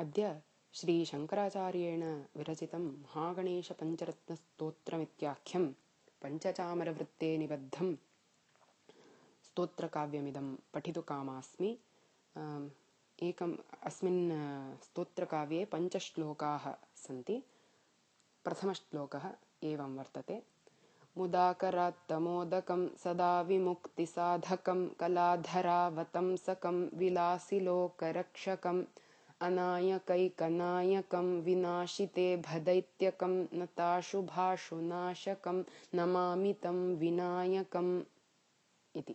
अद्य श्रीशङ्कराचार्येण विरचितं महागणेशपञ्चरत्नस्तोत्रमित्याख्यं पञ्चचामरवृत्ते निबद्धं स्तोत्रकाव्यमिदं पठितुकामास्मि एकम् अस्मिन् स्तोत्रकाव्ये पञ्चश्लोकाः सन्ति। प्रथमश्लोकः एवं वर्तते। मुदाकरात्तमोदकं सदा विमुक्तिसाधकं कलाधरावतंसकं विलासिलोकरक्षकम् अनायकैकनायकं विनाशिते भदैत्यकं नताशुभाशुनाशकं नमामि तं विनायकम् इति